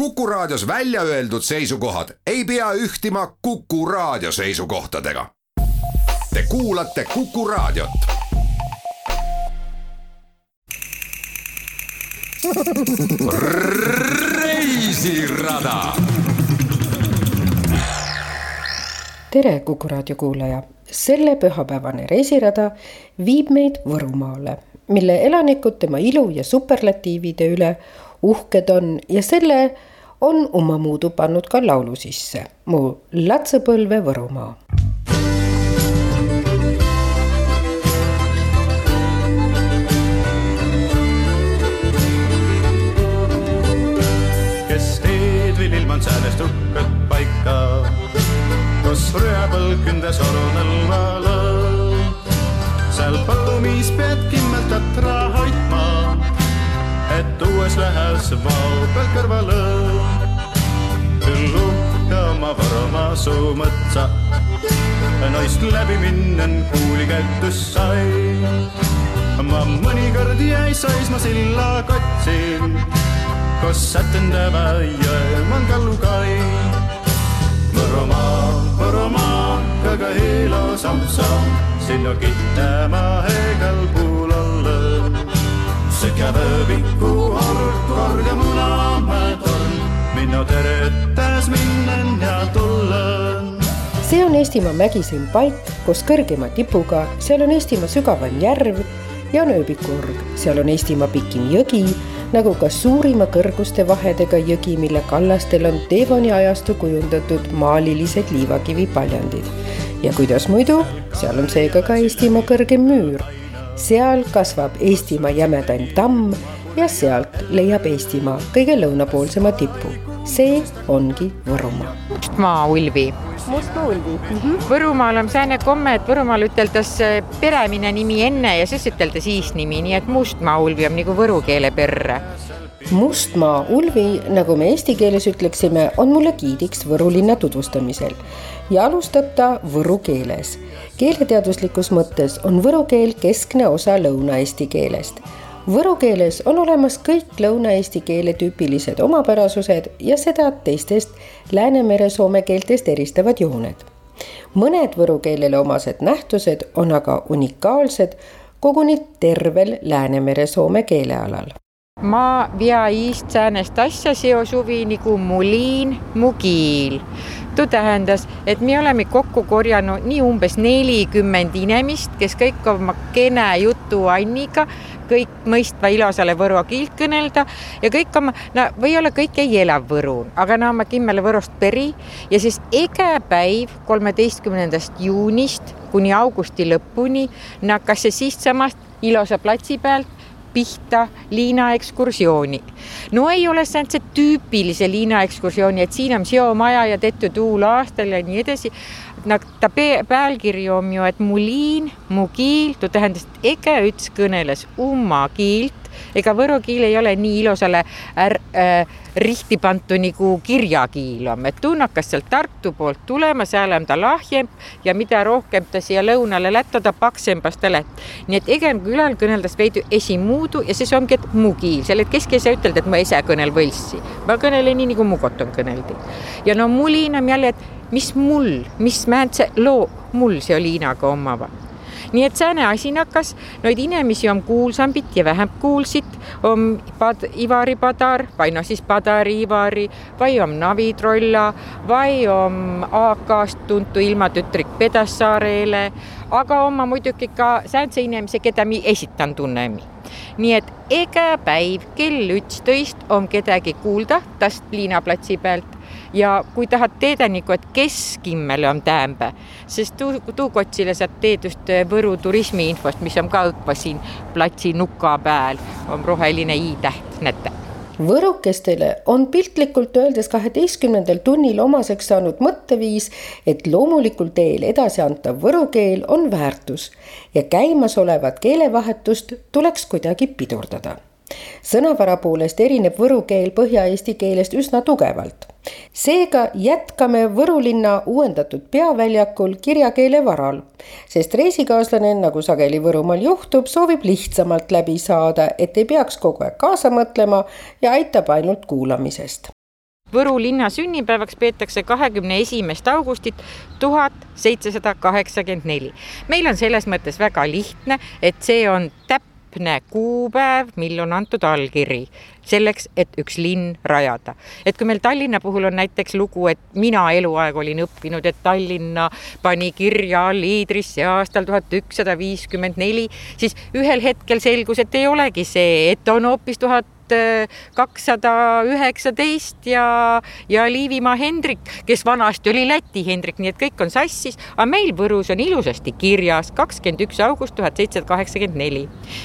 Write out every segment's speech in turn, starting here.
Kuku Raadios välja öeldud seisukohad ei pea ühtima Kuku Raadio seisukohtadega. Te kuulate Kuku Raadiot. reisirada. tere, Kuku raadio kuulaja. selle pühapäevane reisirada viib meid Võrumaale, mille elanikud tema ilu ja superlatiivide üle uhked on ja selle on omamoodi pannud ka laulu sisse. mu latsepõlve Võrumaa. kes Eedvil ilman säänest uhket paika, kus rööpõlg kündes orunõlva lõõb. seal põõmis pead kimmeltat raha hoidma, et uues lähes vao peal oma Võromaa suu mõtsa, naist läbi minnen kuuli kätus sai. ma mõnikord jäi seisma silla kotsil kus sätendava jõemaan kallukai. Võromaa, Võromaa, kõige ilusam samm, sinu kittämä heigal puulolle. sekä vööviku org, korge munamäe minu teretas minnen ja tullen. see on Eestimaa mägiseim paik koos kõrgema tipuga, seal on Eestimaa sügavaim järv ja on ööbikuorg, seal on Eestimaa pikim jõgi nagu ka suurima kõrguste vahedega jõgi, mille kallastel on Devoni ajastu kujundatud maalilised liivakivipaljandid. ja kuidas muidu, seal on seega ka Eestimaa kõrgem müür. seal kasvab Eestimaa jämedaim tamm ja sealt leiab Eestimaa kõige lõunapoolsema tipu. See ongi Võrumaa. Mustmaa ulvi. Mustmaa ulvi mm. Mhm. Võrumaal on sääne komme, et Võrumaal üteldakse peremine nimi enne ja siis ütelda siis nimi, nii et Mustmaa ulvi on nagu võru keele perre. Mustmaa ulvi, nagu me eesti keeles ütleksime, on mulle giidiks Võru linna tutvustamisel ja alustab ta võru keeles. keeleteaduslikus mõttes on võru keel keskne osa lõuna-eesti keelest Võru keeles on olemas kõik lõuna-eesti keele tüüpilised omapärasused ja seda teistest Läänemere soome keeltest eristavad jooned. mõned võru keelele omased nähtused on aga unikaalsed koguni tervel Läänemere soome keelealal. Ma via iist säänest asja seo suvi nagu mu liin, mu kiil. tuu tähendas, et me oleme kokku korjanud nii umbes nelikümmend inimest, kes kõik oma kene jutu Anniga kõik mõistva ilusale võro kiilt kõnelda ja kõik oma, no või-olla kõik ei ela Võrul, aga no ma kimmele Võrost peri ja siis ege päev kolmeteistkümnendast juunist kuni augusti lõpuni nakkas see siitsamast ilusa platsi pealt pihta liinaekskursiooni. no ei ole see tüüpilise liinaekskursiooni, et siin on seomaja ja tehtud uul aastal ja nii edasi. Nagu ta pealkiri on ju, et mu liin, mu kiil, tuu tähendas, et ege üts kõneles oma kiilt, ega võro kiil ei ole nii ilusale är, äh, rihti pantu nagu kirjakiil on, et tuu hakkas sealt Tartu poolt tulema, seal on ta lahjem ja mida rohkem ta siia lõunale lätta, ta paksembas ta lätt. nii et egem külal kõneldas veidi esimuudu ja siis ongi, et mu kiil, seal, et keski ei ütelda, et ma ise kõnel võlssi, ma kõnelen nii nagu mu koton kõneldi. ja no mulin on jälle, et mis mul, mis määntse loo mul see Liinaga omava nii et sääne asi nakkas, noid inimesi on kuulsambit ja vähem kuulsit, on pad, Ivari Padar vai noh, siis Padari Ivari vai on Navi Trolla vai on AK-st tuntu ilmatütrik Pedassaarele, aga oma muidugi ka säänse inimese, keda mi esitan tunnemi. nii et iga päev kell üksteist on kedagi kuulda tast Liina platsi pealt ja kui tahad teada nagu, et kes kimmel on täämbä, sest tuu, tuukotsile saad teed just Võru turismiinfost, mis on ka õkva siin platsi nuka peal, on roheline i-täht, näete võrukestele on piltlikult öeldes kaheteistkümnendal tunnil omaseks saanud mõtteviis, et loomulikul teel edasiantav võru keel on väärtus ja käimasolevat keelevahetust tuleks kuidagi pidurdada sõnavara poolest erineb võru keel põhja-eesti keelest üsna tugevalt. seega jätkame Võru linna uuendatud peaväljakul kirjakeele varal, sest reisikaaslane, nagu sageli Võrumaal juhtub, soovib lihtsamalt läbi saada, et ei peaks kogu aeg kaasa mõtlema ja aitab ainult kuulamisest Võru linna sünnipäevaks peetakse kahekümne esimest augustit tuhat seitsesada kaheksakümmend neli. meil on selles mõttes väga lihtne, et see on täpne kuupäev, mil on antud allkiri selleks, et üks linn rajada. et kui meil Tallinna puhul on näiteks lugu, et mina eluaeg olin õppinud, et Tallinna pani kirja liidrisse aastal tuhat ükssada viiskümmend neli, siis ühel hetkel selgus, et ei olegi see, et on hoopis tuhat kakssada üheksateist ja, ja Liivimaa Hendrik, kes vanasti oli Läti Hendrik, nii et kõik on sassis, aga meil Võrus on ilusasti kirjas kakskümmend üks august tuhat seitsesada kaheksakümmend neli.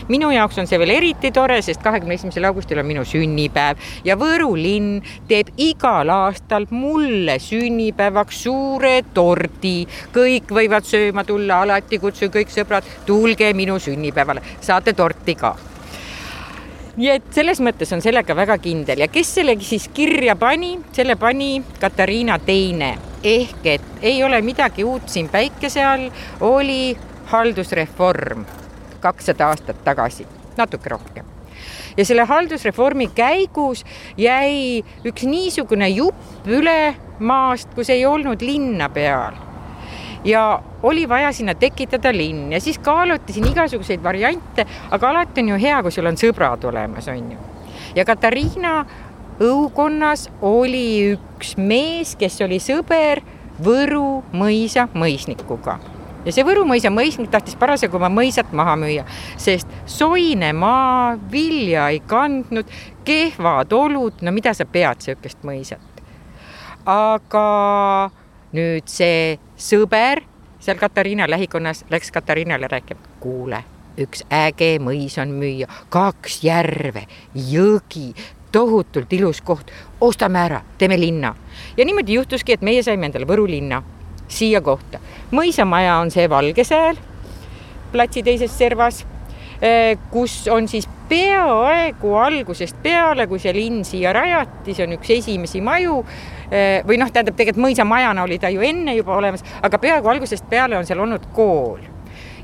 minu jaoks on see veel eriti tore, sest kahekümne esimesel augustil on minu sünnipäev ja Võru linn teeb igal aastal mulle sünnipäevaks suure tordi. kõik võivad sööma tulla, alati kutsun kõik sõbrad, tulge minu sünnipäevale, saate torti ka nii et selles mõttes on sellega väga kindel. Ja kes sellegi siis kirja pani, selle pani Katariina Teine. Ehk et ei ole midagi uut siin päikese all, oli haldusreform kakssada aastat tagasi, natuke rohkem. Ja selle haldusreformi käigus jäi üks niisugune jupp üle maast, kus ei olnud linna peal ja oli vaja sinna tekitada linn ja siis kaaluti siin igasuguseid variante, aga alati on ju hea, kui sul on sõbrad olemas, on ju. ja Katariina õukonnas oli üks mees, kes oli sõber Võru mõisa mõisnikuga ja see Võru mõisa mõisnik tahtis parasjagu oma mõisat maha müüa, sest soine maa, vilja ei kandnud, kehvad olud, no mida sa pead sihukest mõisat. aga nüüd see sõber seal Katariina lähikonnas läks Katariinale rääkima, kuule, üks äge mõis on müüa, kaks järve, jõgi, tohutult ilus koht, ostame ära, teeme linna. ja niimoodi juhtuski, et meie saime endale Võru linna siia kohta. mõisamaja on see Valgesääl platsi teises servas, eh, kus on siis peaaegu algusest peale, kui see linn siia rajati, see on üks esimesi maju eh, või noh, tähendab tegelikult mõisamajana oli ta ju enne juba olemas, aga peaaegu algusest peale on seal olnud kool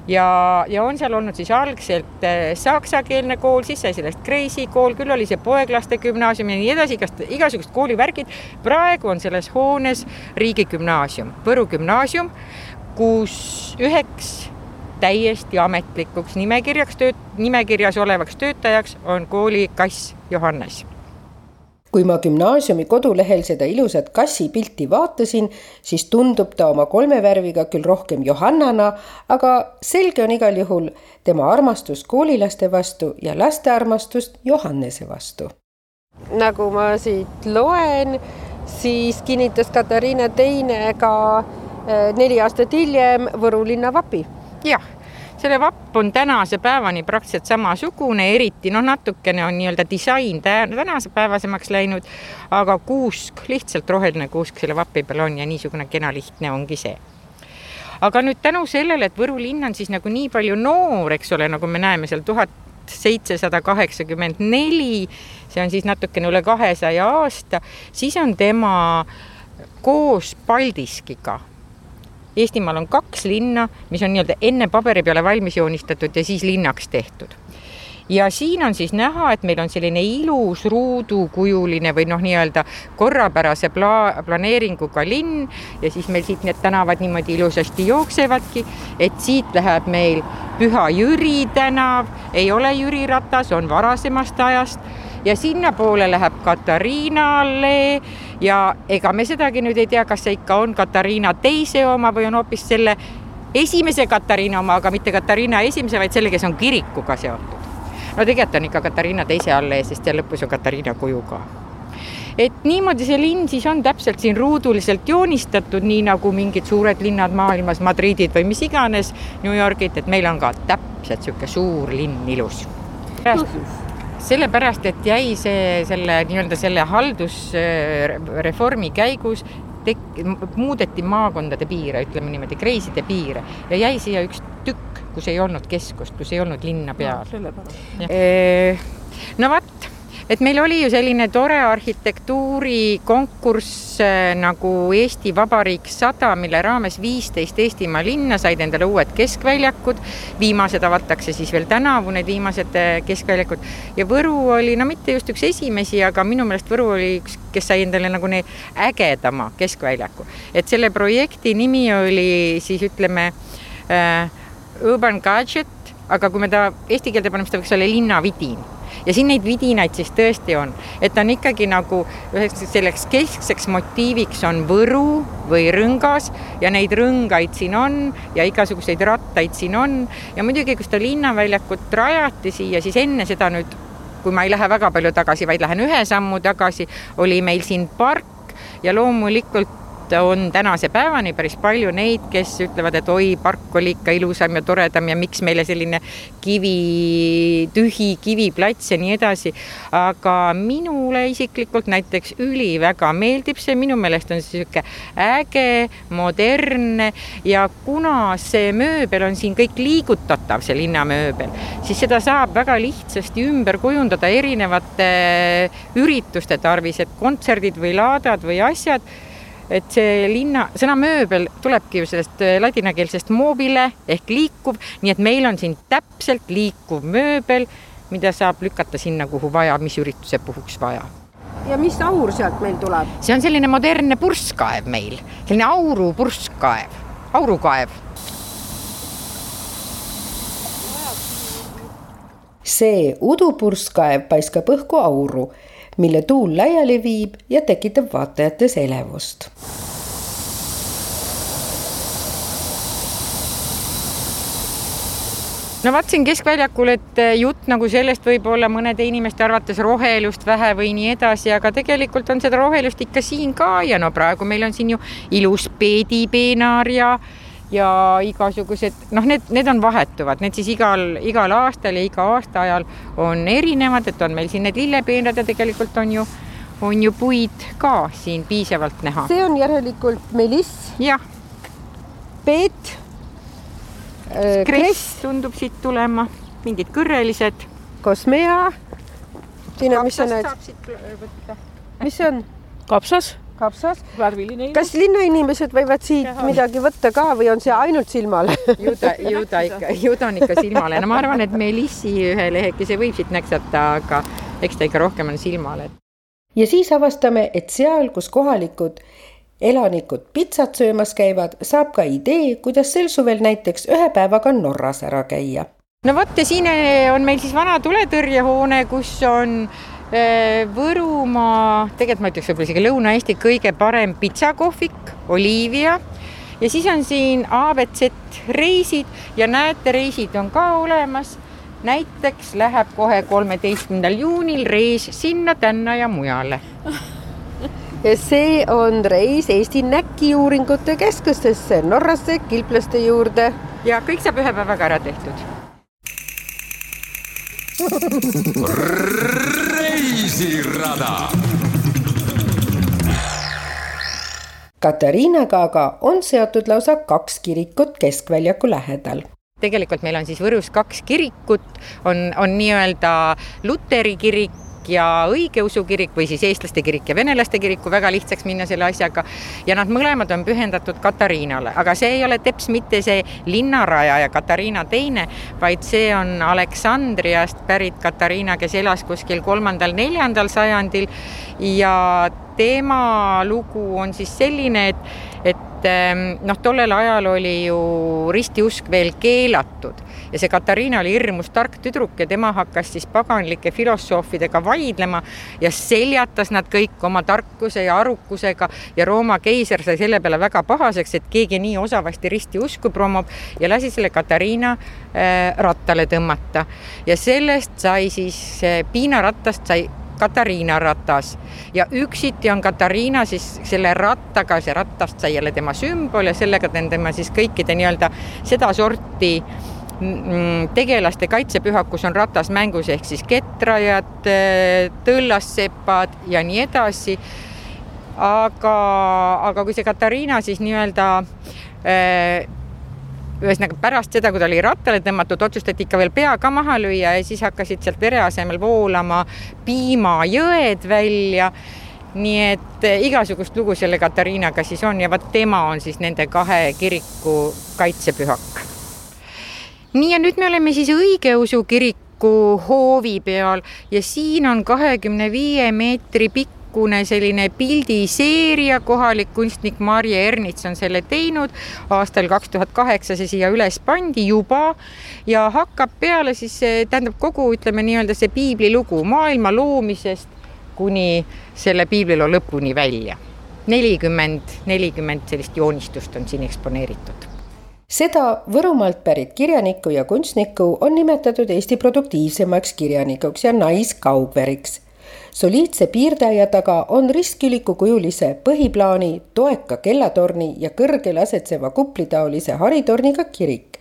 ja, ja on seal olnud siis algselt eh, saksakeelne kool, siis sai sellest Kreisi kool, küll oli see poeglaste gümnaasium ja nii edasi, igast, igasugused koolivärgid. praegu on selles hoones riigigümnaasium, Võru gümnaasium, kus üheks täiesti ametlikuks nimekirjaks tööt-, nimekirjas olevaks töötajaks on kooli kass Johannes kui ma gümnaasiumi kodulehel seda ilusat kassi pilti vaatasin, siis tundub ta oma kolme värviga küll rohkem Johannana, aga selge on igal juhul tema armastus koolilaste vastu ja laste armastust Johannese vastu. nagu ma siit loen, siis kinnitas Katariina Teine ka eh, neli aastat hiljem Võru linna vapi jah, selle vapp on tänase päevani praktiliselt samasugune, eriti noh, natukene on nii-öelda disain tänasepäevasemaks läinud, aga kuusk, lihtsalt roheline kuusk selle vapi peal on ja niisugune kena lihtne ongi see. Aga nüüd tänu sellele, et Võru linn on siis nagu nii palju noor, eks ole, nagu me näeme seal tuhat seitsesada kaheksakümmend neli, see on siis natukene üle kahesaja aasta, siis on tema koos Paldiskiga Eestimaal on kaks linna, mis on nii-öelda enne paberi peale valmis joonistatud ja siis linnaks tehtud. Ja siin on siis näha, et meil on selline ilus ruudukujuline või noh, nii-öelda korrapärase pla-, planeeringuga linn ja siis meil siit need tänavad niimoodi ilusasti jooksevadki, et siit läheb meil Püha Jüri tänav, ei ole Jüri Ratas, on varasemast ajast ja sinnapoole läheb Katariina allee. Ja ega me sedagi nüüd ei tea, kas see ikka on Katariina teise oma või on hoopis selle esimese Katariina oma, aga mitte Katariina esimese, vaid selle, kes on kirikuga seotud. no tegelikult on ikka Katariina teise allee, sest seal lõpus on Katariina kuju ka. Et niimoodi see linn siis on täpselt siin ruuduliselt joonistatud, nii nagu mingid suured linnad maailmas, Madridid või mis iganes, New Yorgid, et meil on ka täpselt niisugune suur linn, ilus sellepärast, et jäi see selle nii-öelda selle haldusreformi käigus tek-, muudeti maakondade piire, ütleme niimoodi, kreiside piire. Ja jäi siia üks tükk, kus ei olnud keskust, kus ei olnud linna peal. no vot, et meil oli ju selline tore arhitektuurikonkurss äh, nagu Eesti Vabariik sada, mille raames viisteist Eestimaa linna said endale uued keskväljakud. viimased avatakse siis veel tänavu, need viimased äh, keskväljakud ja Võru oli no mitte just üks esimesi, aga minu meelest Võru oli üks, kes sai endale nagu ägedama keskväljaku. et selle projekti nimi oli siis ütleme äh, Urban Gadget, aga kui me ta eesti keelde paneme, siis ta võiks olla linnavidin ja siin neid vidinaid siis tõesti on, et on ikkagi nagu üheks selleks keskseks motiiviks on Võru või Rõngas ja neid rõngaid siin on ja igasuguseid rattaid siin on. Ja muidugi, kui seda linnaväljakut rajati siia, siis enne seda nüüd kui ma ei lähe väga palju tagasi, vaid lähen ühe sammu tagasi, oli meil siin park ja loomulikult on tänase päevani päris palju neid, kes ütlevad, et oi, park oli ikka ilusam ja toredam ja miks meile selline kivi, tühi kiviplats ja nii edasi. aga minule isiklikult näiteks üliväga meeldib see, minu meelest on see sihuke äge, modernne ja kuna see mööbel on siin kõik liigutatav, see linnamööbel, siis seda saab väga lihtsasti ümber kujundada erinevate ürituste tarvis, et kontserdid või laadad või asjad et see linna, sõna mööbel tulebki ju sellest äh, ladinakeelsest mobile ehk liikuv, nii et meil on siin täpselt liikuv mööbel, mida saab lükata sinna, kuhu vaja, mis ürituse puhuks vaja ja mis aur sealt meil tuleb? see on selline modernne purskkaev meil, selline auru purskkaev, aurukaev. see udupurskkaev paiskab õhku auru mille tuul laiali viib ja tekitab vaatajates elevust. no vaatasin Keskväljakul, et eh, jutt nagu sellest võib olla mõnede inimeste arvates rohelust vähe või nii edasi, aga tegelikult on seda rohelust ikka siin ka ja no praegu meil on siin ju ilus peedipeenar ja ja igasugused noh, need, need on vahetuvad, need siis igal, igal aastal ja iga aastaajal on erinevad, et on meil siin need lillepeenrad ja tegelikult on ju, on ju puid ka siin piisavalt näha. see on järelikult meliss. jah. peet äh,. kress tulnud siit tulema, mingid kõrrelised. kosmea. Tiina, mis sa näed? mis see on? kapsas kapsas. kas linnainimesed võivad siit Jaha. midagi võtta ka või on see ainult silmale ju ta, ju ta ikka, ju ta on ikka silmale, no ma arvan, et Melissi ühe lehekese võib siit näksata, aga eks ta ikka rohkem on silmale. ja siis avastame, et seal, kus kohalikud elanikud pitsat söömas käivad, saab ka idee, kuidas sel suvel näiteks ühe päevaga Norras ära käia. no vot ja siin on meil siis vana tuletõrjehoone, kus on Äh, Võrumaa, tegelikult ma ütleks võib-olla isegi Lõuna-Eesti kõige parem pitsakohvik, Olivia ja siis on siin abc reisid ja näete, reisid on ka olemas. näiteks läheb kohe kolmeteistkümnendal juunil reis sinna-tänna ja mujale. ja see on reis Eesti Näkiuuringute Keskustesse, Norrasse, kilplaste juurde. ja kõik saab ühe päevaga ära tehtud reisirada. Katariinaga aga on seotud lausa kaks kirikut Keskväljaku lähedal tegelikult meil on siis Võrus kaks kirikut, on, on nii-öelda luteri kirik ja õigeusu kirik või siis eestlaste kirik ja venelaste kirik, kui väga lihtsaks minna selle asjaga. ja nad mõlemad on pühendatud Katariinale, aga see ei ole teps mitte see linnarajaja Katariina teine, vaid see on Aleksandriast pärit Katariina, kes elas kuskil kolmandal-neljandal sajandil ja tema lugu on siis selline, et, et ehm, noh, tollel ajal oli ju ristiusk veel keelatud ja see Katariina oli hirmus tark tüdruk ja tema hakkas siis paganlike filosoofidega vaidlema ja seljatas nad kõik oma tarkuse ja arukusega ja Rooma keiser sai selle peale väga pahaseks, et keegi nii osavasti ristiusku promob ja lasi selle Katariina äh, rattale tõmmata. Ja sellest sai siis äh, piinarattast sai Katariina ratas ja üksiti on Katariina siis selle rattaga, see rattast sai jälle tema sümbol ja sellega on tema siis kõikide nii-öelda sedasorti Mm, tegelaste kaitsepühakus on ratas mängus ehk siis ketrajad, tõllassepad ja nii edasi. aga, aga kui see Katariina siis nii-öelda äh, ühesõnaga pärast seda, kui ta oli rattale tõmmatud, otsustati ikka veel pea ka maha lüüa ja siis hakkasid sealt vere asemel voolama piimajõed välja nii et eh, igasugust lugu selle Katariinaga siis on ja vot tema on siis nende kahe kiriku kaitsepühak. nii ja nüüd me oleme siis õigeusu kiriku hoovi peal ja siin on kahekümne viie meetri pikkune selline pildiseeria, kohalik kunstnik Marje Ernits on selle teinud, aastal kaks tuhat kaheksa see siia üles pandi juba ja hakkab peale siis, tähendab kogu, ütleme nii-öelda see piiblilugu maailma loomisest kuni selle piibliloo lõpuni välja. nelikümmend, nelikümmend sellist joonistust on siin eksponeeritud seda Võrumaalt pärit kirjanikku ja kunstnikku on nimetatud Eesti produktiivsemaks kirjanikuks ja naiskaugveriks. Soliidse piirdaja taga on ristküliku kujulise põhiplaani, toeka kellatorni ja kõrgel asetseva kuplitaolise haritorniga kirik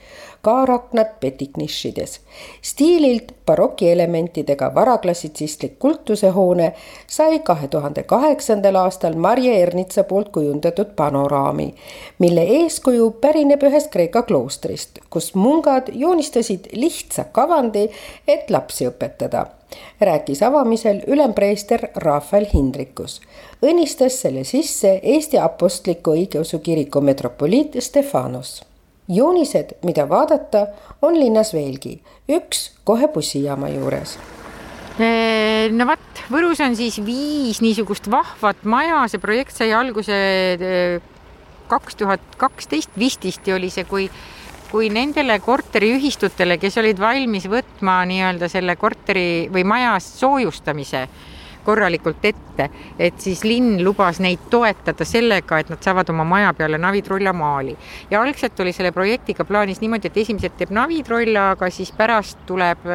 kaaraknad petiknišides. stiililt barokielementidega varaklassitsistlik kultusehoone sai kahe tuhande kaheksandal aastal Marje Ernitsa poolt kujundatud panoraami, mille eeskuju pärineb ühest Kreeka kloostrist, kus mungad joonistasid lihtsa kavandi, et lapsi õpetada rääkis avamisel ülempreester Rafael Hindrikus. õnnistas selle sisse Eesti Apostliku Õigeusu Kiriku metropoliit Stefanos. Joonised, mida vaadata, on linnas veelgi, üks kohe bussijaama juures. No vot, Võrus on siis viis niisugust vahvat maja, see projekt sai alguse kaks tuhat kaksteist, vististi oli see, kui, kui nendele korteriühistutele, kes olid valmis võtma nii-öelda selle korteri või maja soojustamise korralikult ette, et siis linn lubas neid toetada sellega, et nad saavad oma maja peale Navitrolla maali. ja algselt oli selle projektiga plaanis niimoodi, et esimesed teeb Navitrolla, aga siis pärast tuleb,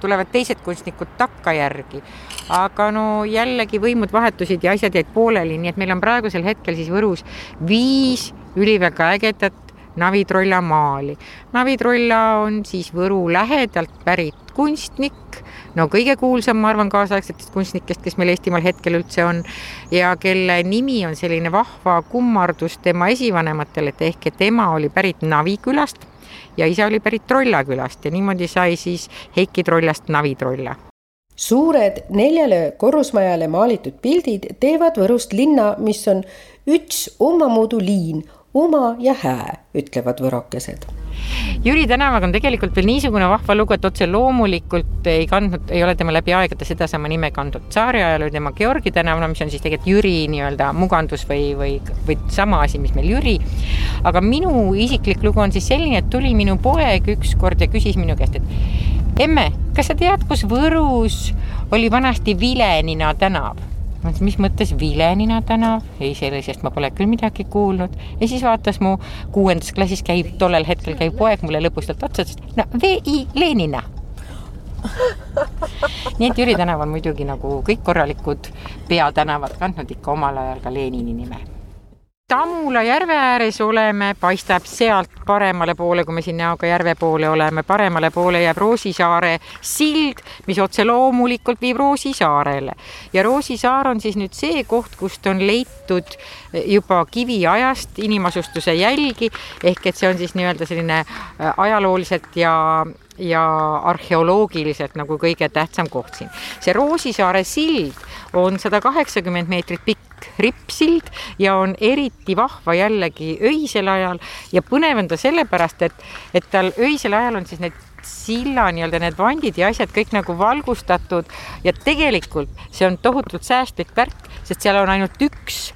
tulevad teised kunstnikud takkajärgi. aga no jällegi võimud vahetusid ja asjad jäid pooleli, nii et meil on praegusel hetkel siis Võrus viis üliväga ägedat Navitrolla maali. Navitrolla on siis Võru lähedalt pärit kunstnik no kõige kuulsam, ma arvan, kaasaegsetest kunstnikest, kes meil Eestimaal hetkel üldse on ja kelle nimi on selline vahva kummardus tema esivanematele, et ehk et ema oli pärit Navi külast ja isa oli pärit Trolla külast ja niimoodi sai siis Heiki Trollast Navi Trolla suured neljale korrusmajale maalitud pildid teevad Võrust linna, mis on üks omamoodi liin, oma ja hää, ütlevad võrokesed Jüri tänavaga on tegelikult veel niisugune vahva lugu, et otse loomulikult ei kandnud, ei ole tema läbi aegade sedasama nime kandnud. tsaari ajal oli tema Georgi tänav, no mis on siis tegelikult Jüri nii-öelda mugandus või, või, või sama asi, mis meil Jüri. aga minu isiklik lugu on siis selline, et tuli minu poeg ükskord ja küsis minu käest, et emme, kas sa tead, kus Võrus oli vanasti Vilenina tänav? Mis mõttes Vilenina tänav, ei sellisest ma pole küll midagi kuulnud. ja siis vaatas mu kuuendas klassis käib, tollel hetkel käib poeg mulle lõbustalt otsa, ütles no V-I Lenina. Nii et Jüri tänav on muidugi nagu kõik korralikud peatänavad kandnud ikka omal ajal ka Lenini nime Tammula järve ääres oleme, paistab sealt paremale poole, kui me siin näoga järve poole oleme, paremale poole jääb Roosisaare sild, mis otse loomulikult viib Roosisaarele. ja Roosisaar on siis nüüd see koht, kust on leitud juba kiviajast inimasustuse jälgi, ehk et see on siis nii-öelda selline äh, ajalooliselt ja ja arheoloogiliselt nagu kõige tähtsam koht siin. see Roosisaare sild on sada kaheksakümmend meetrit pikk rippsild ja on eriti vahva jällegi öisel ajal ja põnev on ta sellepärast, et, et tal öisel ajal on siis need silla nii-öelda need vandid ja asjad kõik nagu valgustatud ja tegelikult see on tohutult säästlik värk, sest seal on ainult üks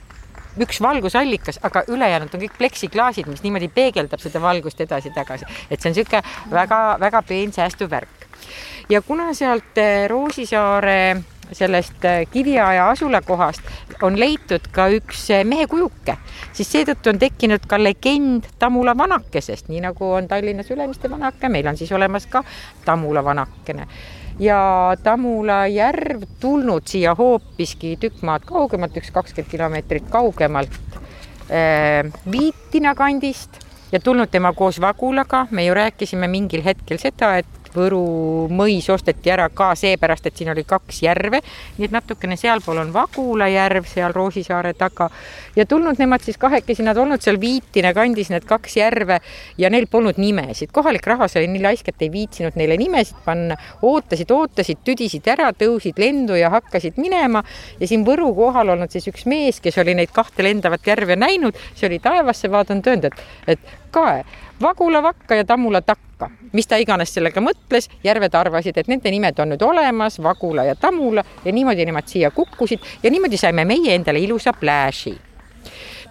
üks valgusallikas, aga ülejäänud on kõik pleksiklaasid, mis niimoodi peegeldab seda valgust edasi-tagasi, et see on niisugune väga-väga peensäästuv värk. ja kuna sealt eh, Roosisaare sellest eh, kiviaja asulakohast on leitud ka üks eh, mehekujuke, siis seetõttu on tekkinud ka legend Tamula vanakesest, nii nagu on Tallinnas Ülemiste vanake, meil on siis olemas ka Tamula vanakene ja Tamula järv tulnud siia hoopiski tükk maad kaugemalt, üks kakskümmend kilomeetrit kaugemalt äh, Viitina kandist. Ja tulnud tema koos Vagulaga, me ju rääkisime mingil hetkel seda, et Võru mõis osteti ära ka seepärast, et siin oli kaks järve, nii et natukene sealpool on Vagula järv seal Roosisaare taga. Ja tulnud nemad siis kahekesi, nad olnud seal Viitine kandis need kaks järve ja neil polnud nimesid. kohalik rahvas oli nii laisk, et ei viitsinud neile nimesid panna, ootasid, ootasid, tüdisid ära, tõusid lendu ja hakkasid minema. Ja siin Võru kohal olnud siis üks mees, kes oli neid kahte lendavat järve näinud, see oli taevasse vaadanud, öelnud, et, et kae Vagula vakka ja Tammula takka, mis ta iganes sellega mõtles, järved arvasid, et nende nimed on nüüd olemas, Vagula ja Tammula ja niimoodi nemad siia kukkusid ja niimoodi saime meie endale ilusa plääži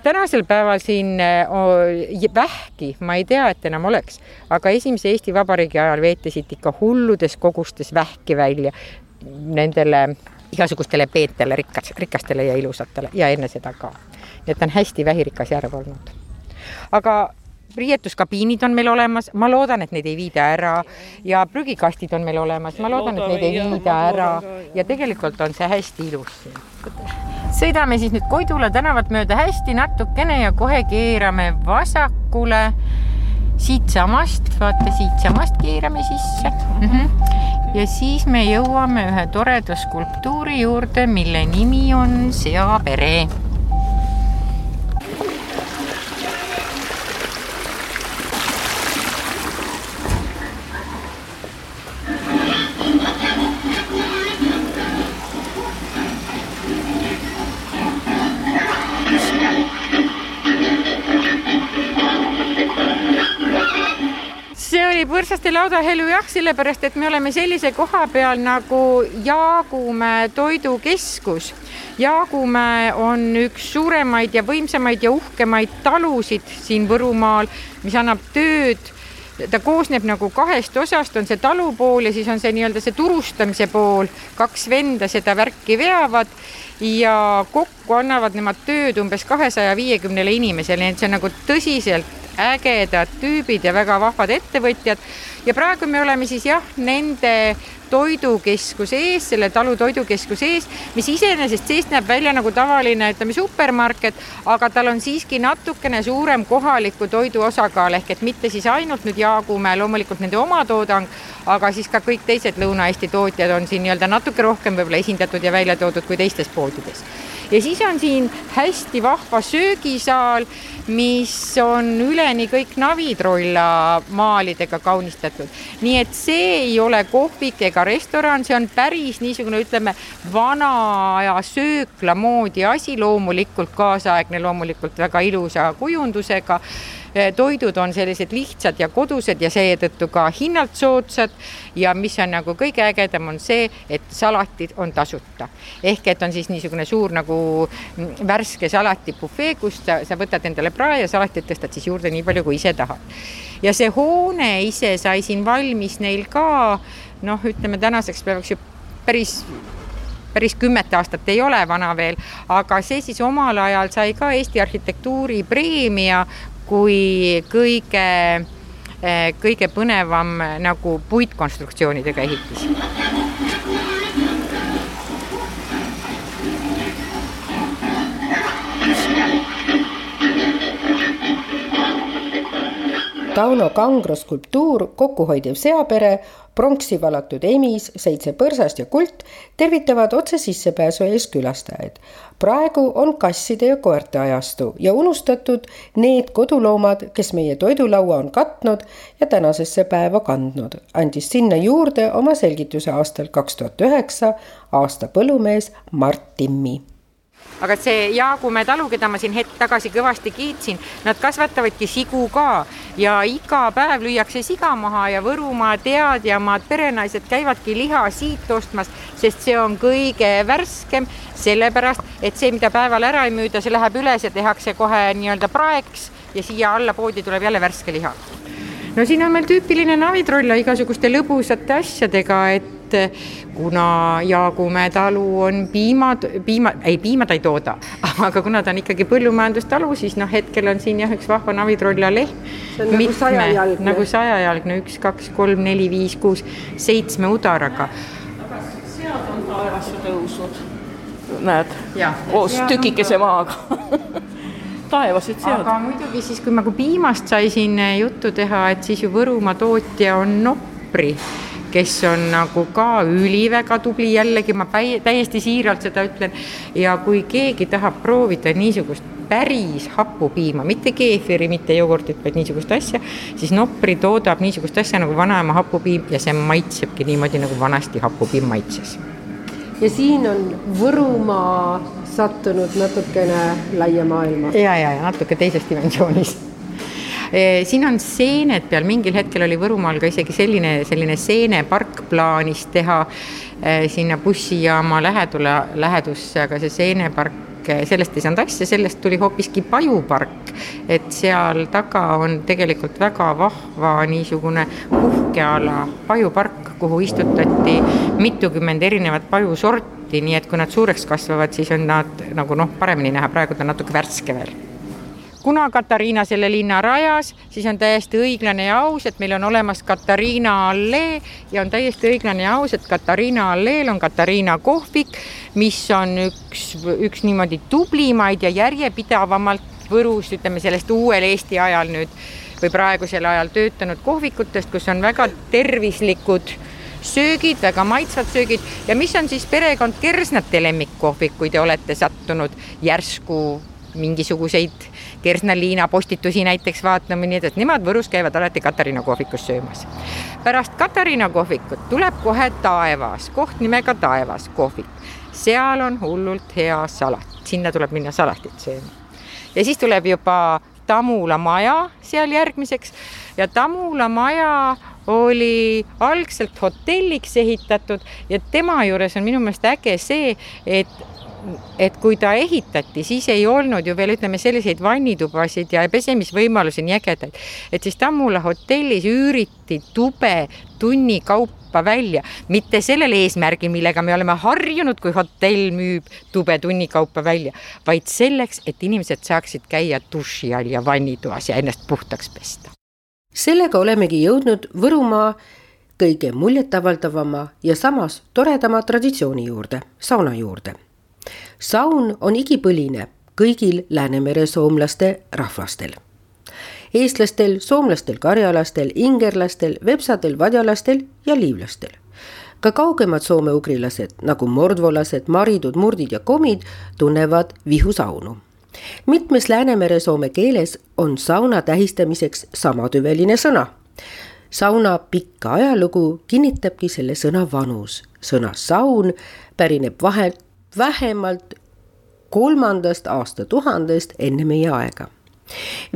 tänasel päeval siin oh, vähki, ma ei tea, et enam oleks, aga esimese Eesti Vabariigi ajal veeti siit ikka hulludes kogustes vähki välja nendele igasugustele peetele, rikas, rikastele ja ilusatele ja enne seda ka. nii et ta on hästi vähirikas järv olnud. aga riietuskabiinid on meil olemas, ma loodan, et neid ei viida ära. Ja prügikastid on meil olemas, ma loodan, et neid ei viida ära. ja tegelikult on see hästi ilus. Siin. sõidame siis nüüd Koidula tänavat mööda hästi natukene ja kohe keerame vasakule siitsamast, vaata siitsamast keerame sisse. Mm. -hmm. ja siis me jõuame ühe toreda skulptuuri juurde, mille nimi on Seapere oli põrsaste laudahelu jah, sellepärast et me oleme sellise koha peal nagu Jaagumäe toidukeskus. Jaagumäe on üks suuremaid ja võimsamaid ja uhkemaid talusid siin Võrumaal, mis annab tööd ta koosneb nagu kahest osast, on see talupool ja siis on see nii-öelda see turustamise pool, kaks venda seda värki veavad ja kokku annavad nemad tööd umbes kahesaja viiekümnele inimesele, nii et see on nagu tõsiselt ägedad tüübid ja väga vahvad ettevõtjad. ja praegu me oleme siis jah, nende toidukeskuse ees, selle talu toidukeskuse ees, mis iseenesest seest näeb välja nagu tavaline, ütleme, supermarket, aga tal on siiski natukene suurem kohaliku toidu osakaal ehk et mitte siis ainult nüüd Jaagumäe, loomulikult nende oma toodang, aga siis ka kõik teised Lõuna-Eesti tootjad on siin nii-öelda natuke rohkem võib-olla esindatud ja välja toodud kui teistes poodides ja siis on siin hästi vahva söögisaal, mis on üleni kõik navitrolla maalidega kaunistatud. nii et see ei ole kohvik ega restoran, see on päris niisugune, ütleme, vana aja söökla moodi asi, loomulikult kaasaegne, loomulikult väga ilusa kujundusega toidud on sellised lihtsad ja kodused ja seetõttu ka hinnalt soodsad. ja mis on nagu kõige ägedam, on see, et salatid on tasuta. ehk et on siis niisugune suur nagu mm, värske salatibufee, kust sa, sa võtad endale prae ja salatit tõstad siis juurde nii palju, kui ise tahad. ja see hoone ise sai siin valmis neil ka noh, ütleme tänaseks päevaks ju päris päris kümmet aastat ei ole vana veel, aga see siis omal ajal sai ka Eesti arhitektuuripreemia kui kõige, eh, kõige põnevam nagu puitkonstruktsioonidega ehitis. Tauno Kangro skulptuur Kokkuhoidev seapere pronksi valatud emis, seitse põrsast ja kult tervitavad otse sissepääsu ees külastajaid. praegu on kasside ja koerte ajastu ja unustatud need koduloomad, kes meie toidulaua on katnud ja tänasesse päeva kandnud, andis sinna juurde oma selgituse aastal kaks tuhat üheksa aasta põllumees Mart Timmi aga see Jaagumäe talu, keda ma siin hetk tagasi kõvasti kiitsin, nad kasvatavadki sigu ka. Ja iga päev lüüakse siga maha ja Võrumaa teadjamad perenaised käivadki liha siit ostmas, sest see on kõige värskem, sellepärast et see, mida päeval ära ei müüda, see läheb üles ja tehakse kohe nii-öelda praeks ja siia alla poodi tuleb jälle värske liha. No siin on meil tüüpiline navitrolla igasuguste lõbusate asjadega, et kuna Jaagumäe talu on piimad, piima, ei piima ta ei tooda, aga kuna ta on ikkagi põllumajandustalu, siis noh, hetkel on siin jah, üks vahva navitrolla lehm. see on nagu sajajalgne. nagu sajajalgne, üks, kaks, kolm, neli, viis, kuus, seitsme udaraga. sead on taevasse tõusnud, näed, koos tükikese maaga taevased sead. aga muidugi siis, kui nagu piimast sai siin juttu teha, et siis ju Võrumaa tootja on Nopri kes on nagu ka üliväga tubli, jällegi ma päi, täiesti siiralt seda ütlen. ja kui keegi tahab proovida niisugust päris hapupiima, mitte keefiri, mitte jogurtit, vaid niisugust asja, siis Nopri toodab niisugust asja nagu vanaema hapupiim ja see maitsebki niimoodi, nagu vanasti hapupiim maitses. ja siin on Võrumaa sattunud natukene laia maailma. ja, ja, ja natuke teises dimensioonis Eh, siin on seened peal, mingil hetkel oli Võrumaal ka isegi selline, selline seenepark plaanis teha eh, sinna bussijaama lähedule, lähedusse, aga see seenepark sellest ei saanud asja, sellest tuli hoopiski pajupark. et seal taga on tegelikult väga vahva niisugune puhkeala pajupark, kuhu istutati mitukümmend erinevat pajusorti, nii et kui nad suureks kasvavad, siis on nad nagu noh, paremini näha, praegu ta on natuke värske veel kuna Katariina selle linna rajas, siis on täiesti õiglane ja aus, et meil on olemas Katariina allee ja on täiesti õiglane ja aus, et Katariina alleel on Katariina kohvik, mis on üks, üks niimoodi tublimaid ja järjepidevamalt Võrus, ütleme sellest uuel Eesti ajal nüüd või praegusel ajal töötanud kohvikutest, kus on väga tervislikud söögid, väga maitsvad söögid. Ja mis on siis perekond Kersnate lemmikkohvik, kui te olete sattunud järsku mingisuguseid Kersna-Liina postitusi näiteks vaatama, nii et nemad Võrus käivad alati Katariina kohvikus söömas. pärast Katariina kohvikut tuleb kohe Taevas, koht nimega Taevas kohvik. seal on hullult hea salat, sinna tuleb minna salatit sööma. ja siis tuleb juba Tamula maja seal järgmiseks ja Tamula maja oli algselt hotelliks ehitatud ja tema juures on minu meelest äge see, et et kui ta ehitati, siis ei olnud ju veel ütleme selliseid vannitubasid ja pesemisvõimalusi nii ägedaid, et siis Tammula hotellis üüriti tube tunni kaupa välja, mitte sellel eesmärgil, millega me oleme harjunud, kui hotell müüb tube tunni kaupa välja, vaid selleks, et inimesed saaksid käia duši all ja vannitoas ja ennast puhtaks pesta. sellega olemegi jõudnud Võrumaa kõige muljetavaldavama ja samas toredama traditsiooni juurde, sauna juurde saun on igipõline kõigil Läänemere soomlaste rahvastel. eestlastel, soomlastel, karjalastel, ingerlastel, vepsadel, vadjalastel ja liivlastel. ka kaugemad soome-ugrilased nagu mordvolased, maridud, murdid ja komid tunnevad vihusaunu mitmes Läänemere-soome keeles on sauna tähistamiseks samatüveline sõna. sauna pikka ajalugu kinnitabki selle sõna vanus. sõna saun pärineb vahelt vähemalt kolmandast aastatuhandest enne meie aega.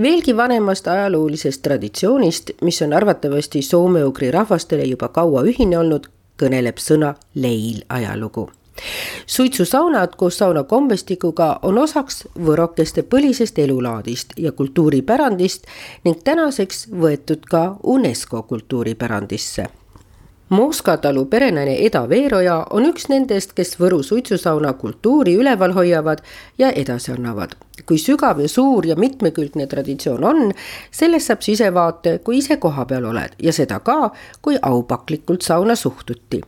veelgi vanemast ajaloolisest traditsioonist, mis on arvatavasti soome-ugri rahvastele juba kaua ühine olnud, kõneleb sõna leil ajalugu suitsusaunad koos saunakombestikuga on osaks võrokeste põlisest elulaadist ja kultuuripärandist ning tänaseks võetud ka UNESCO kultuuripärandisse Mooska talu perenaine Eda Veeroja on üks nendest, kes Võru suitsusauna kultuuri üleval hoiavad ja edasi annavad. kui sügav ja suur ja mitmekülgne traditsioon on, sellest saab sisevaate, kui ise kohapeal oled ja seda ka, kui aupaklikult sauna suhtuti.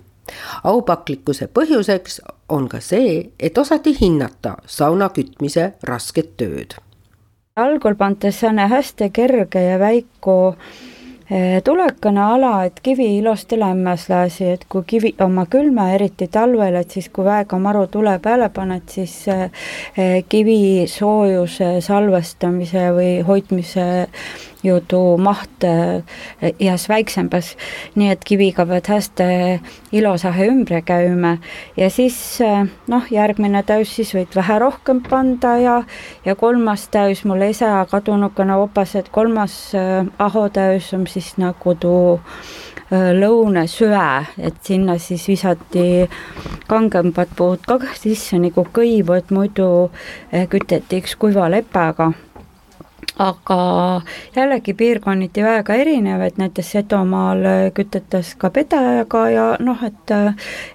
aupaklikkuse põhjuseks on ka see, et osati hinnata sauna kütmise rasket tööd. algul pantes sääne hästi kerge ja väiku Eh, tulekana ala, et kivi ilosti lämmas lasi, et kui kivi oma külma, eriti talvel, et siis kui väega maru tule peale paned, siis eh, kivi soojuse salvestamise või hoidmise jutu maht jääs eh, väiksemaks, nii et kiviga pead hästi ilusahe ümber käima. Ja siis eh, noh, järgmine täis siis võid vähe rohkem panda ja, ja kolmas täis mul ise kadunukene opas, et kolmas eh, aho täis on siis nagu tuu lõunesüe, et sinna siis visati kangemad puud ka sisse nagu kõivu, et muidu küteti üks kuiva lepega aga jällegi piirkonniti väga erinev, et näiteks Sedomaal kütetas ka pedajaga ja noh, et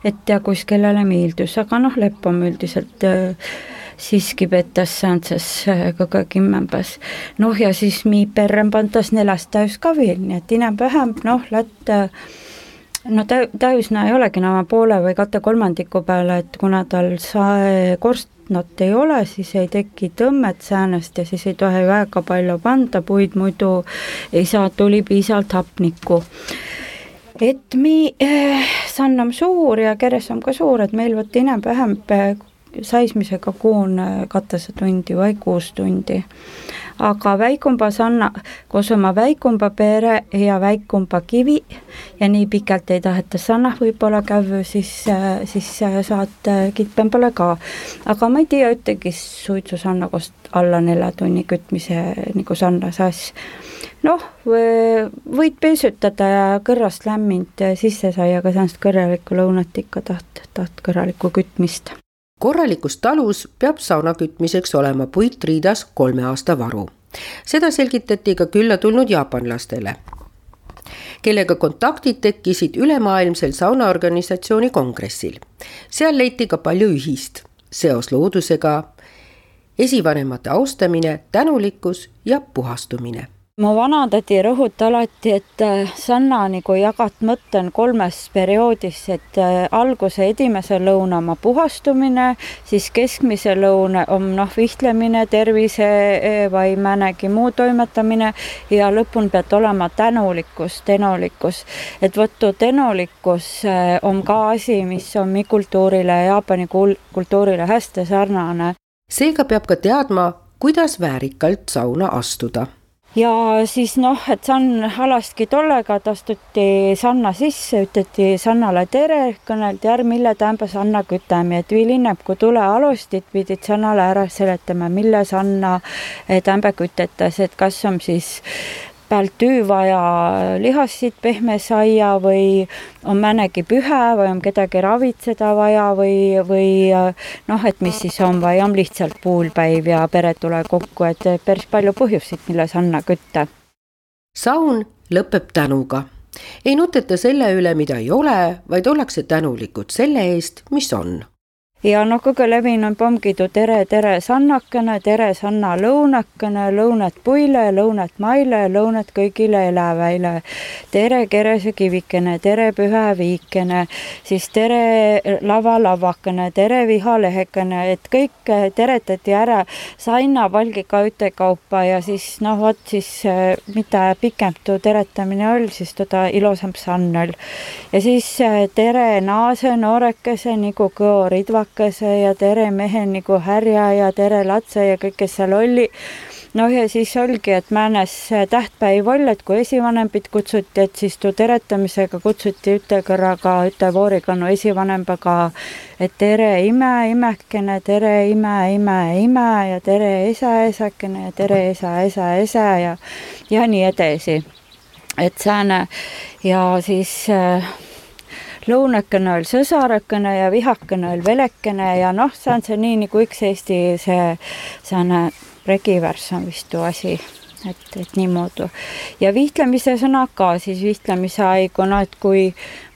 et ja kus kellele meeldis, aga noh, lepp on üldiselt siiski petas säänses kõige kimmembas. noh, ja siis mi perre pantas neljast täis ka veel, nii et enam-vähem noh, lätt no tä-, täisna ei olegi enam poole või kate kolmandiku peale, et kuna tal sae korst nad ei ole, siis ei teki tõmmet säänest ja siis ei tohi väga palju panda puid, muidu ei saa tuli piisavalt hapnikku. et mi äh,, Sann on suur ja Keres on ka suur, et meil vot enam-vähem saismisega kuun katese tundi või kuus tundi aga Väikumba Sanna koos oma Väikumba pere ja Väikumba kivi ja nii pikalt ei taheta Sannah võib-olla käia, siis, siis saad Kitpembale ka. aga ma ei tea ühtegi suitsusanna koos alla nelja tunni kütmise nagu Sanna sass noh, võid pesutada ja kõrrast lämmind sisse sai, aga samas kõrvalikku lõunat ikka taht, taht kõrvalikku kütmist korralikus talus peab sauna kütmiseks olema puitriidas kolme aasta varu. seda selgitati ka külla tulnud jaapanlastele, kellega kontaktid tekkisid ülemaailmsel saunaorganisatsiooni kongressil. seal leiti ka palju ühist, seos loodusega, esivanemate austamine, tänulikkus ja puhastumine mu vanatädi rõhuta alati, et äh, sanna nagu jagat mõte on kolmes perioodis, et äh, alguse esimese lõuna oma puhastumine, siis keskmise lõuna on noh, vihklemine, tervise äh, või mõnegi muu toimetamine ja lõpuni peab olema tänulikkus, tänulikkus. et võttu tänulikkus on ka asi, mis on mi kultuurile, Jaapani kultuurile hästi sarnane. seega peab ka teadma, kuidas väärikalt sauna astuda ja siis noh, et Sann halastki tollega, et astuti Sanna sisse, ütleti Sannale tere, kõneldi ära, mille tähendab Sanna kütami, et viilineb, kui tule alustit, pidid Sannale ära seletama, mille Sanna eh, tähendab kütetas, et kas on siis pealt tüü vaja lihassit pehme saia või on mõnegi pühe või on kedagi ravitseda vaja või, või noh, et mis siis on või on lihtsalt puulpäiv ja pere tuleb kokku, et päris palju põhjuseid, milles anna kütta. saun lõpeb tänuga. ei nuteta selle üle, mida ei ole, vaid ollakse tänulikud selle eest, mis on ja noh, kõige levinum ongi tu tere, tere sannakene, tere sanna lõunakene, lõunat puile, lõunat maile, lõunat kõigile eläväile. tere kerese kivikene, tere püha viikene, siis tere lava lavakene, tere vihalehekene, et kõik teretati ära sanna valgiga ütekaupa ja siis noh, vot siis mida pikem tuu teretamine oli, siis teda ilusam sann oli. ja siis tere naase noorekese nagu kõo ridvak Luukase ja tere mehe nagu härja ja tere latse ja kõik, kes seal oli. noh, ja siis oligi, et määnes tähtpäev oli, et kui esivanemid kutsuti, et siis tuu teretamisega kutsuti üte kõrraga, üte voorikannu esivanemaga, et tere ime, imekene, tere ime, ime, ime ja tere esa, esakene ja tere esa, esa, esa ja, ja nii edasi. et sääne ja siis äh, lõunakene oli sõsarakene ja vihakene oli velekene ja noh, see on see nii nagu üks Eesti see, säärane regivärss on vist tuu asi et, et niimoodi. ja vihtlemise sõna ka siis vihtlemise haiguna, et kui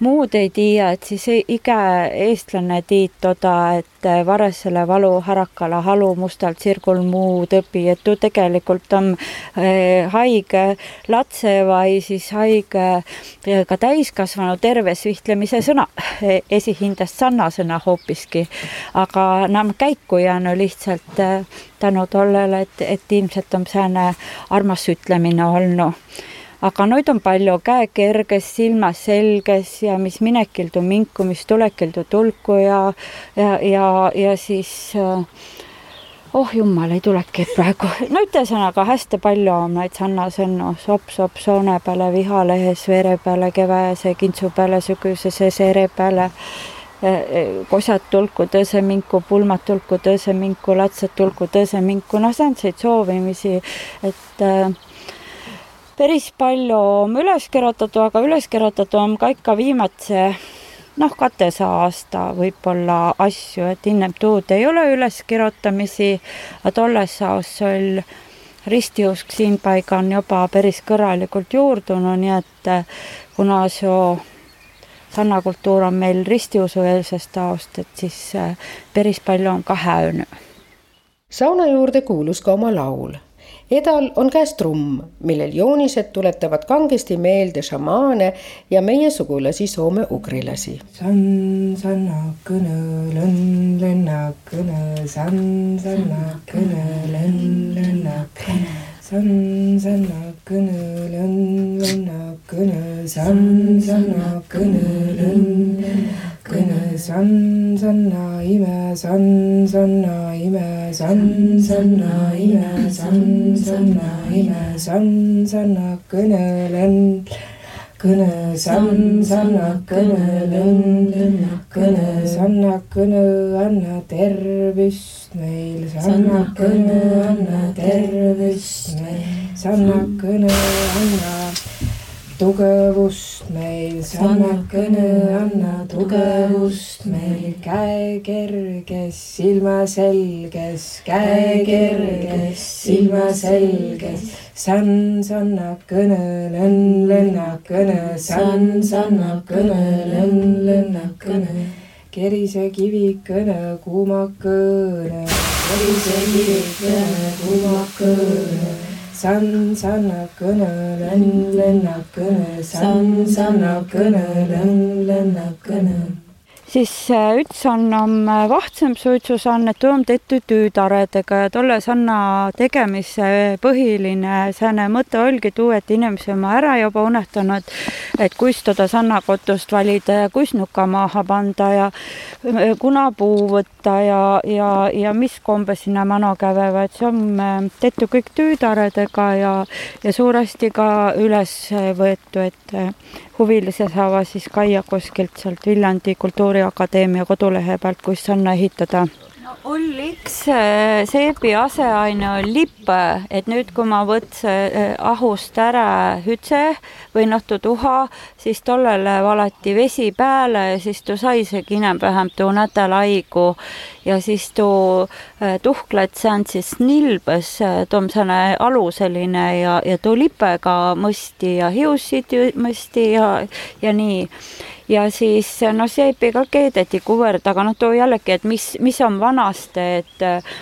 muud ei tiia, et siis iga eestlane tiid toda, et varesele valu harakale halu mustalt sirgul muu tõbi, et tuu tegelikult on eh, haige lapse või siis haige eh, ka täiskasvanu terves vihtlemise sõna, eh, esihindest sarnasena hoopiski. aga enam käiku jäänud lihtsalt tänu tollele, et, et ilmselt on sääne armas ütlemine olnud aga nüüd on palju käekerges, silmas selges ja mis minekildu minku, mis tulekildu tulku ja, ja, ja, ja siis äh, oh jumal, ei tulegi praegu, no ütlesõnaga hästi palju on neid sarnasõnu, sopp soone peale, vihalehes vere peale, keväese kintsu peale, sügisese seere peale äh, äh, kosad tulku tõse minku, pulmad tulku tõse minku, latsed tulku tõse minku, noh, säänseid soovimisi, et äh, päris palju on üles kirjutatud, aga üles kirjutatud on ka ikka viimase noh, katese aasta võib-olla asju, et ennem tuud ei ole üleskirjutamisi, aga tolles ajas oli ristiusk siin paiga on juba päris kõrralikult juurdunud, nii et kuna see sannakultuur on meil ristiusueelsest aost, et siis eh, päris palju on ka häönud. sauna juurde kuulus ka oma laul Edal on käes trumm, millel joonised tuletavad kangesti meelde šamaane ja meie sugulasi soome-ugrilasi. San sanna kõne, lönn lenna kõne, san sanna kõne, lönn lenna kõne. San sanna kõne, lönn lenna kõne, san, sanna, kõne, lönn, kõne, san, sanna, ime, san, sanna, ime, san, sanna, ime, san, sanna, ime, san, sanna, kõne, sann, sanna, kõne, lönn, lönna, kõne, sanna, kõne, anna tervist meil, sanna, kõne, anna tervist meil, sanna, kõne, anna tugevust meil, sanna kõne, anna tugevust meil, käe kerges, silma selges, käe kerges, silma selges, sann, lönn, lönna kõne, sann, lönn, lönna kõne kerise kivi kõne, kuuma kõne, kerise kivi kõne, सन् सनकन सन् सकन siis äh, üks on om äh, vahtsõmb suitsusanne, tuu om tehtud tüütaredega ja tolle sanna tegemise põhiline sääne mõte olgi tuu, et inimesi oma ära juba unehtanud, et kuis toda sannakotust valida ja kuis nuka maha panda ja äh, kuna puu võtta ja, ja, ja mis kombe sinna mano käveva, et see on tehtud kõik tüütaredega ja, ja suuresti ka üles võetu, et huvilised saavad siis käia kuskilt sealt Viljandi Kultuuriakadeemia kodulehe pealt, kus sanna ehitada oli üks äh, seebi aseaine on lipp, et nüüd, kui ma võtsin äh, ahust ära hütse või noh, tuha, siis tollele valati vesi peale ja siis tuu sai isegi enam-vähem tuu nädala haigu. Ja siis tuu äh, tuhklet säänd siis nilbes, tuu on selline aluseline ja, ja tuu lipega mõsti ja hiusid mõsti ja, ja nii ja siis noh, seebiga keedeti kuvõrd, aga noh, too jällegi, et mis, mis on vanasti, et äh,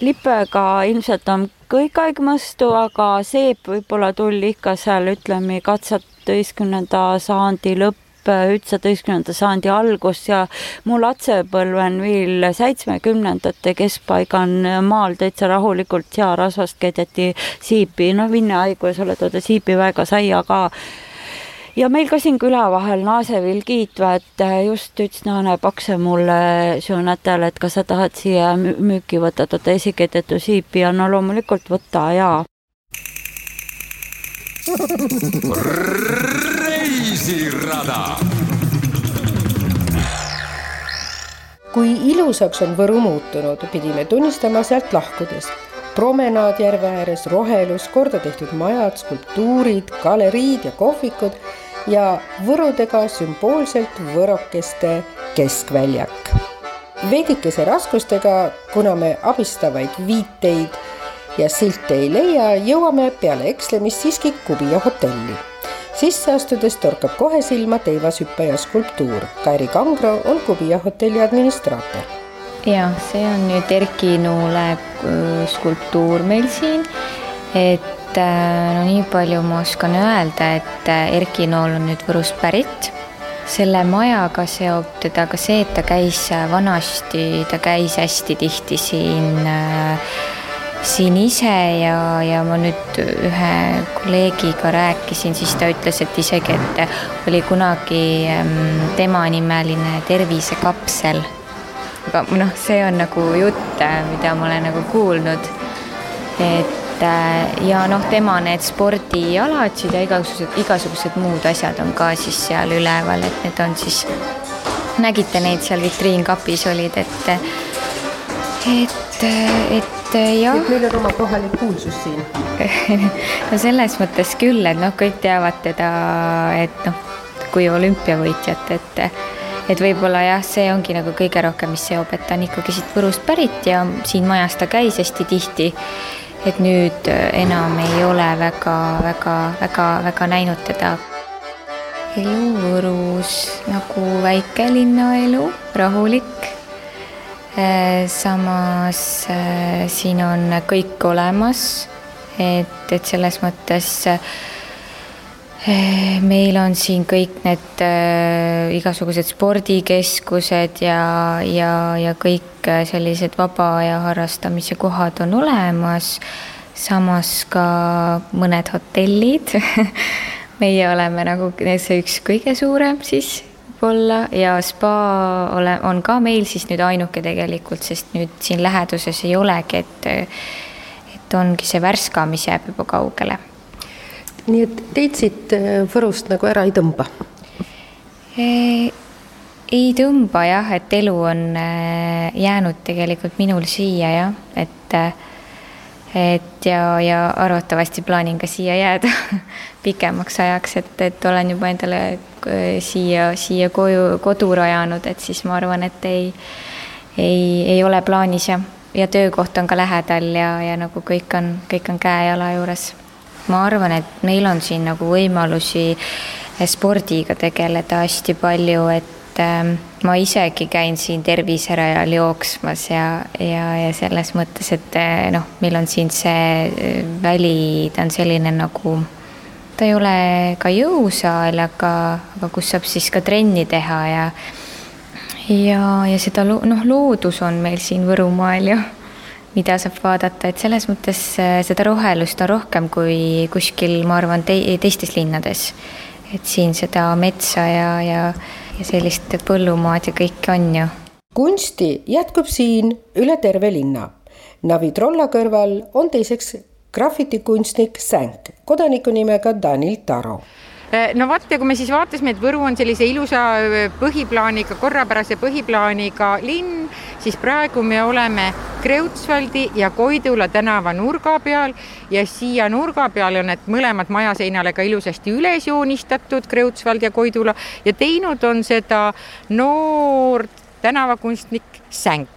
lipega ilmselt on kõik aeg mõstu, aga seep võib-olla tuli ikka seal ütleme katseteistkümnenda sajandi lõpp, üheksateistkümnenda sajandi algus ja mu lapsepõlv on veel seitsmekümnendate keskpaigan maal täitsa rahulikult searasvast keedeti siipi, noh, Vinne haiguses oled toodud siipi väga saia ka ja meil ka siin küla vahel naasevil kiitva, et äh, just ütles Naane Pakse mulle nädal, et kas sa tahad siia müüki võtta? Tuota esikeedetu siipi ja no loomulikult võta ja. reisirada. Kui ilusaks on Võru muutunud, pidime tunnistama sealt lahkudes. Promenaad järve ääres, rohelus, korda tehtud majad, skulptuurid, galeriid ja kohvikud ja võrudega sümboolselt võrokeste keskväljak. veidikese raskustega, kuna me abistavaid viiteid ja silte ei leia, jõuame peale ekslemist siiski Kubija hotelli. sisse astudes torkab kohe silma teivashüppaja skulptuur. Kairi Kangro on Kubija hotelli administraator. ja see on nüüd Erki Nuule äh, skulptuur meil siin, et et äh, no nii palju ma oskan öelda, et äh, Erki Nool on nüüd Võrust pärit. selle majaga seob teda ka see, et ta käis äh, vanasti, ta käis hästi tihti siin siin ise ja, ja ma nüüd ühe kolleegiga rääkisin, siis ta ütles, et isegi, et oli kunagi ähm, tema nimeline tervisekapsel. aga noh, see on nagu jutt, mida ma olen nagu kuulnud. et et äh, ja noh, tema need spordialatsid ja igasugused, igasugused muud asjad on ka siis seal üleval, et need on siis, nägite neid seal vitriinkapis olid, et, et, et jah. et meil on oma kohalik kuulsus siin no selles mõttes küll, et noh, kõik teavad teda, et noh, kui olümpiavõitjat, et et võib-olla jah, see ongi nagu kõige rohkem, mis seob, et ta on ikkagi siit Võrust pärit ja siin majas ta käis hästi tihti et nüüd äh, enam ei ole väga-väga-väga-väga näinud teda. elu Võrus nagu väikelinna elu, rahulik. Äh, samas äh, siin on kõik olemas, et, et selles mõttes meil on siin kõik need äh, igasugused spordikeskused ja, ja, ja kõik äh, sellised vaba aja harrastamise kohad on olemas. samas ka mõned hotellid meie oleme nagu see üks kõige suurem siis võib-olla ja spa ole, on ka meil siis nüüd ainuke tegelikult, sest nüüd siin läheduses ei olegi, et et ongi see Värska, mis jääb juba kaugele. Nii et teid siit äh, Võrust nagu ära ei tõmba? ei tõmba jah, et elu on äh, jäänud tegelikult minul siia jah, et äh, et ja, ja arvatavasti plaanin ka siia jääda pikemaks ajaks, et, et olen juba endale äh, siia, siia koju, kodu rajanud, et siis ma arvan, et ei, ei, ei ole plaanis ja, ja töökoht on ka lähedal ja, ja nagu kõik on, kõik on käe-jala juures. Ma arvan, et meil on siin nagu võimalusi spordiga tegeleda hästi palju, et ähm, ma isegi käin siin terviserajal jooksmas ja, ja, ja selles mõttes, et äh, noh, meil on siin see äh, väli, ta on selline nagu, ta ei ole ka jõusaal, aga, aga kus saab siis ka trenni teha ja ja, ja seda noh, loodus on meil siin Võrumaal ju, mida saab vaadata, et selles mõttes äh, seda rohelust on rohkem kui kuskil, ma arvan te, teistes linnades. et siin seda metsa ja, ja ja sellist põllumaad ja kõike on ju. kunsti jätkub siin üle terve linna. Navi Trolla kõrval on teiseks grafitikunstnik Sänk, kodaniku nimega Danil Taro no vot, ja kui me siis vaatasime, et Võru on sellise ilusa äh, põhiplaaniga, korrapärase põhiplaaniga linn, siis praegu me oleme Kreutzwaldi ja Koidula tänava nurga peal ja siia nurga peale on need mõlemad majaseinale ka ilusasti üles joonistatud, Kreutzwald ja Koidula, ja teinud on seda noor tänavakunstnik Sänk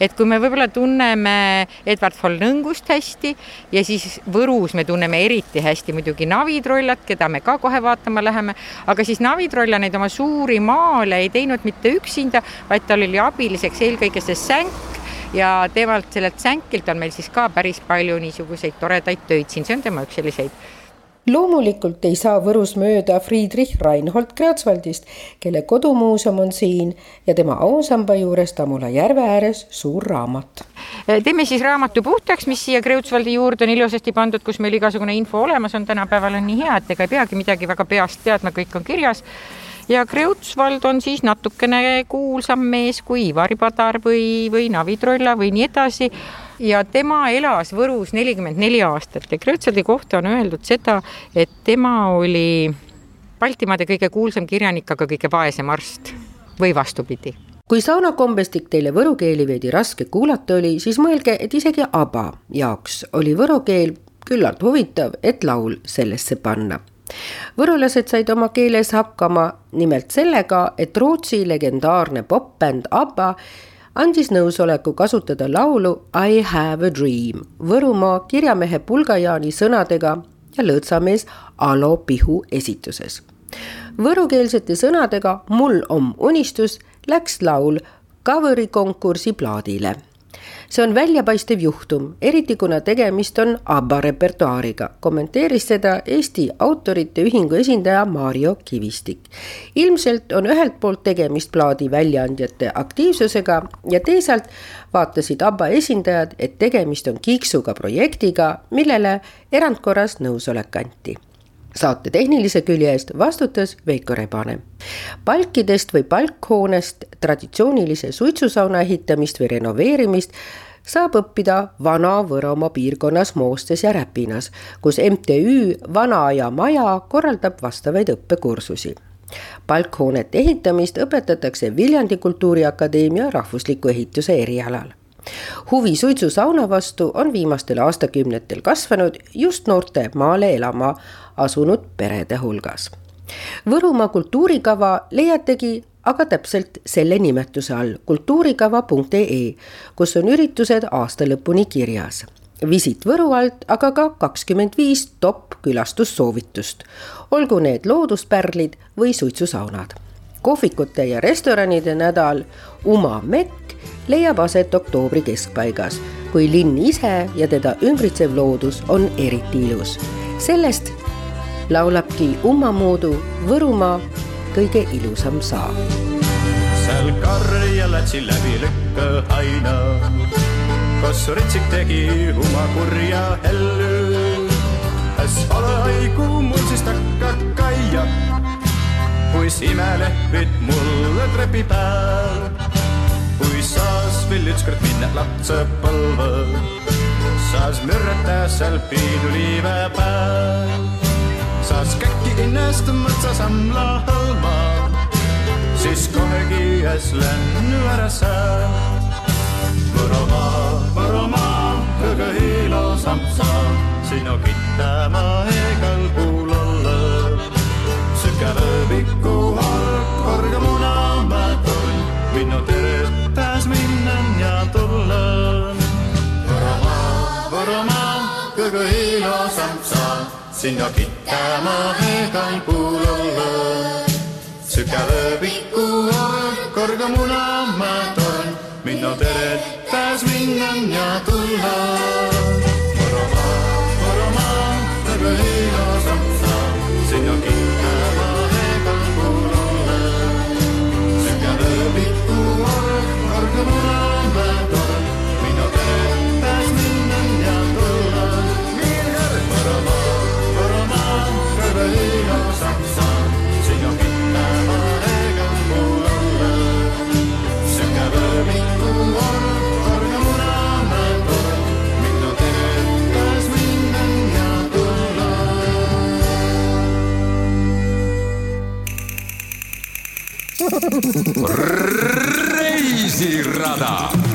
et kui me võib-olla tunneme Edward von Nõngust hästi ja siis Võrus me tunneme eriti hästi muidugi Navi Trollat, keda me ka kohe vaatama läheme, aga siis Navi Trolla neid oma suuri maale ei teinud mitte üksinda, vaid tal oli abiliseks eelkõige see sänk. Ja temalt, sellelt sänkilt on meil siis ka päris palju niisuguseid toredaid töid siin, see on tema üks selliseid loomulikult ei saa Võrus mööda Friedrich Reinhold Kreutzwaldist, kelle kodumuuseum on siin ja tema ausamba juures Tamula järve ääres suur raamat. teeme siis raamatu puhtaks, mis siia Kreutzwaldi juurde on ilusasti pandud, kus meil igasugune info olemas on, tänapäeval on nii hea, et ega ei peagi midagi väga peast teadma, kõik on kirjas. Ja Kreutzwald on siis natukene kuulsam mees kui Ivari Padar või, või Navi Trolla või nii edasi ja tema elas Võrus nelikümmend neli aastat. Ja Kreutzwaldi kohta on öeldud seda, et tema oli Baltimaade kõige kuulsam kirjanik, aga kõige vaesem arst. Või vastupidi. Kui saunakombestik teile võru keeli veidi raske kuulata oli, siis mõelge, et isegi ABBA jaoks oli võru keel küllalt huvitav, et laul sellesse panna. võrulased said oma keeles hakkama nimelt sellega, et Rootsi legendaarne popbänd ABBA andis nõusoleku kasutada laulu I have a dream Võrumaa kirjamehe Pulgajaani sõnadega ja lõõtsamees Alo Pihu esituses. Võrukeelsete sõnadega Mul om unistus läks laul cover'i konkursi plaadile see on väljapaistev juhtum, eriti kuna tegemist on ABBA repertuaariga, kommenteeris seda Eesti Autorite Ühingu esindaja Mario Kivistik. ilmselt on ühelt poolt tegemist plaadi väljaandjate aktiivsusega ja teisalt vaatasid ABBA esindajad, et tegemist on kiiksuga projektiga, millele erandkorras nõusolek anti saate tehnilise külje eest vastutas Veiko Rebane. Palkidest või palkhoonest traditsioonilise suitsusauna ehitamist või renoveerimist saab õppida Vana-Võromaa piirkonnas Moostes ja Räpinas, kus MTÜ Vana Aja Maja korraldab vastavaid õppekursusi palkhoonete ehitamist õpetatakse Viljandi Kultuuriakadeemia rahvusliku ehituse erialal huvi suitsusauna vastu on viimastel aastakümnetel kasvanud just noorte maale elama asunud perede hulgas. Võrumaa kultuurikava leiategi aga täpselt selle nimetuse all kultuurikava.ee, kus on üritused aasta lõpuni kirjas. Visit Võru alt, aga ka kakskümmend viis top külastussoovitust, olgu need looduspärlid või suitsusaunad. kohvikute ja restoranide nädal Uma Mekk leiab aset oktoobri keskpaigas, kui linn ise ja teda ümbritsev loodus on eriti ilus. sellest laulabki Ummamuudu Võrumaa kõige ilusam saa. seal karja lätsi läbi lükka aina, kus ritsik tegi oma kurja hellü. häs ole haigu mul siis takka kus imelehvid mulle trepi peal. kui saas veel ükskord minna lapsepõlve, saas mürrata seal piiduliive peal. Saas käkki ennast mõtsa samla hõlma, siis kohegi ees lennu ära saa. Võromaa, Võromaa, kõige ilusam sa, sinu kittama igal puhul olla kävepiku hulk, korge munamäetull, minu tervitas sinna kittama igal puhul olla. see kävepiku hulk, korge munamäetull, minu tervitas minnen ja tullen. reisirada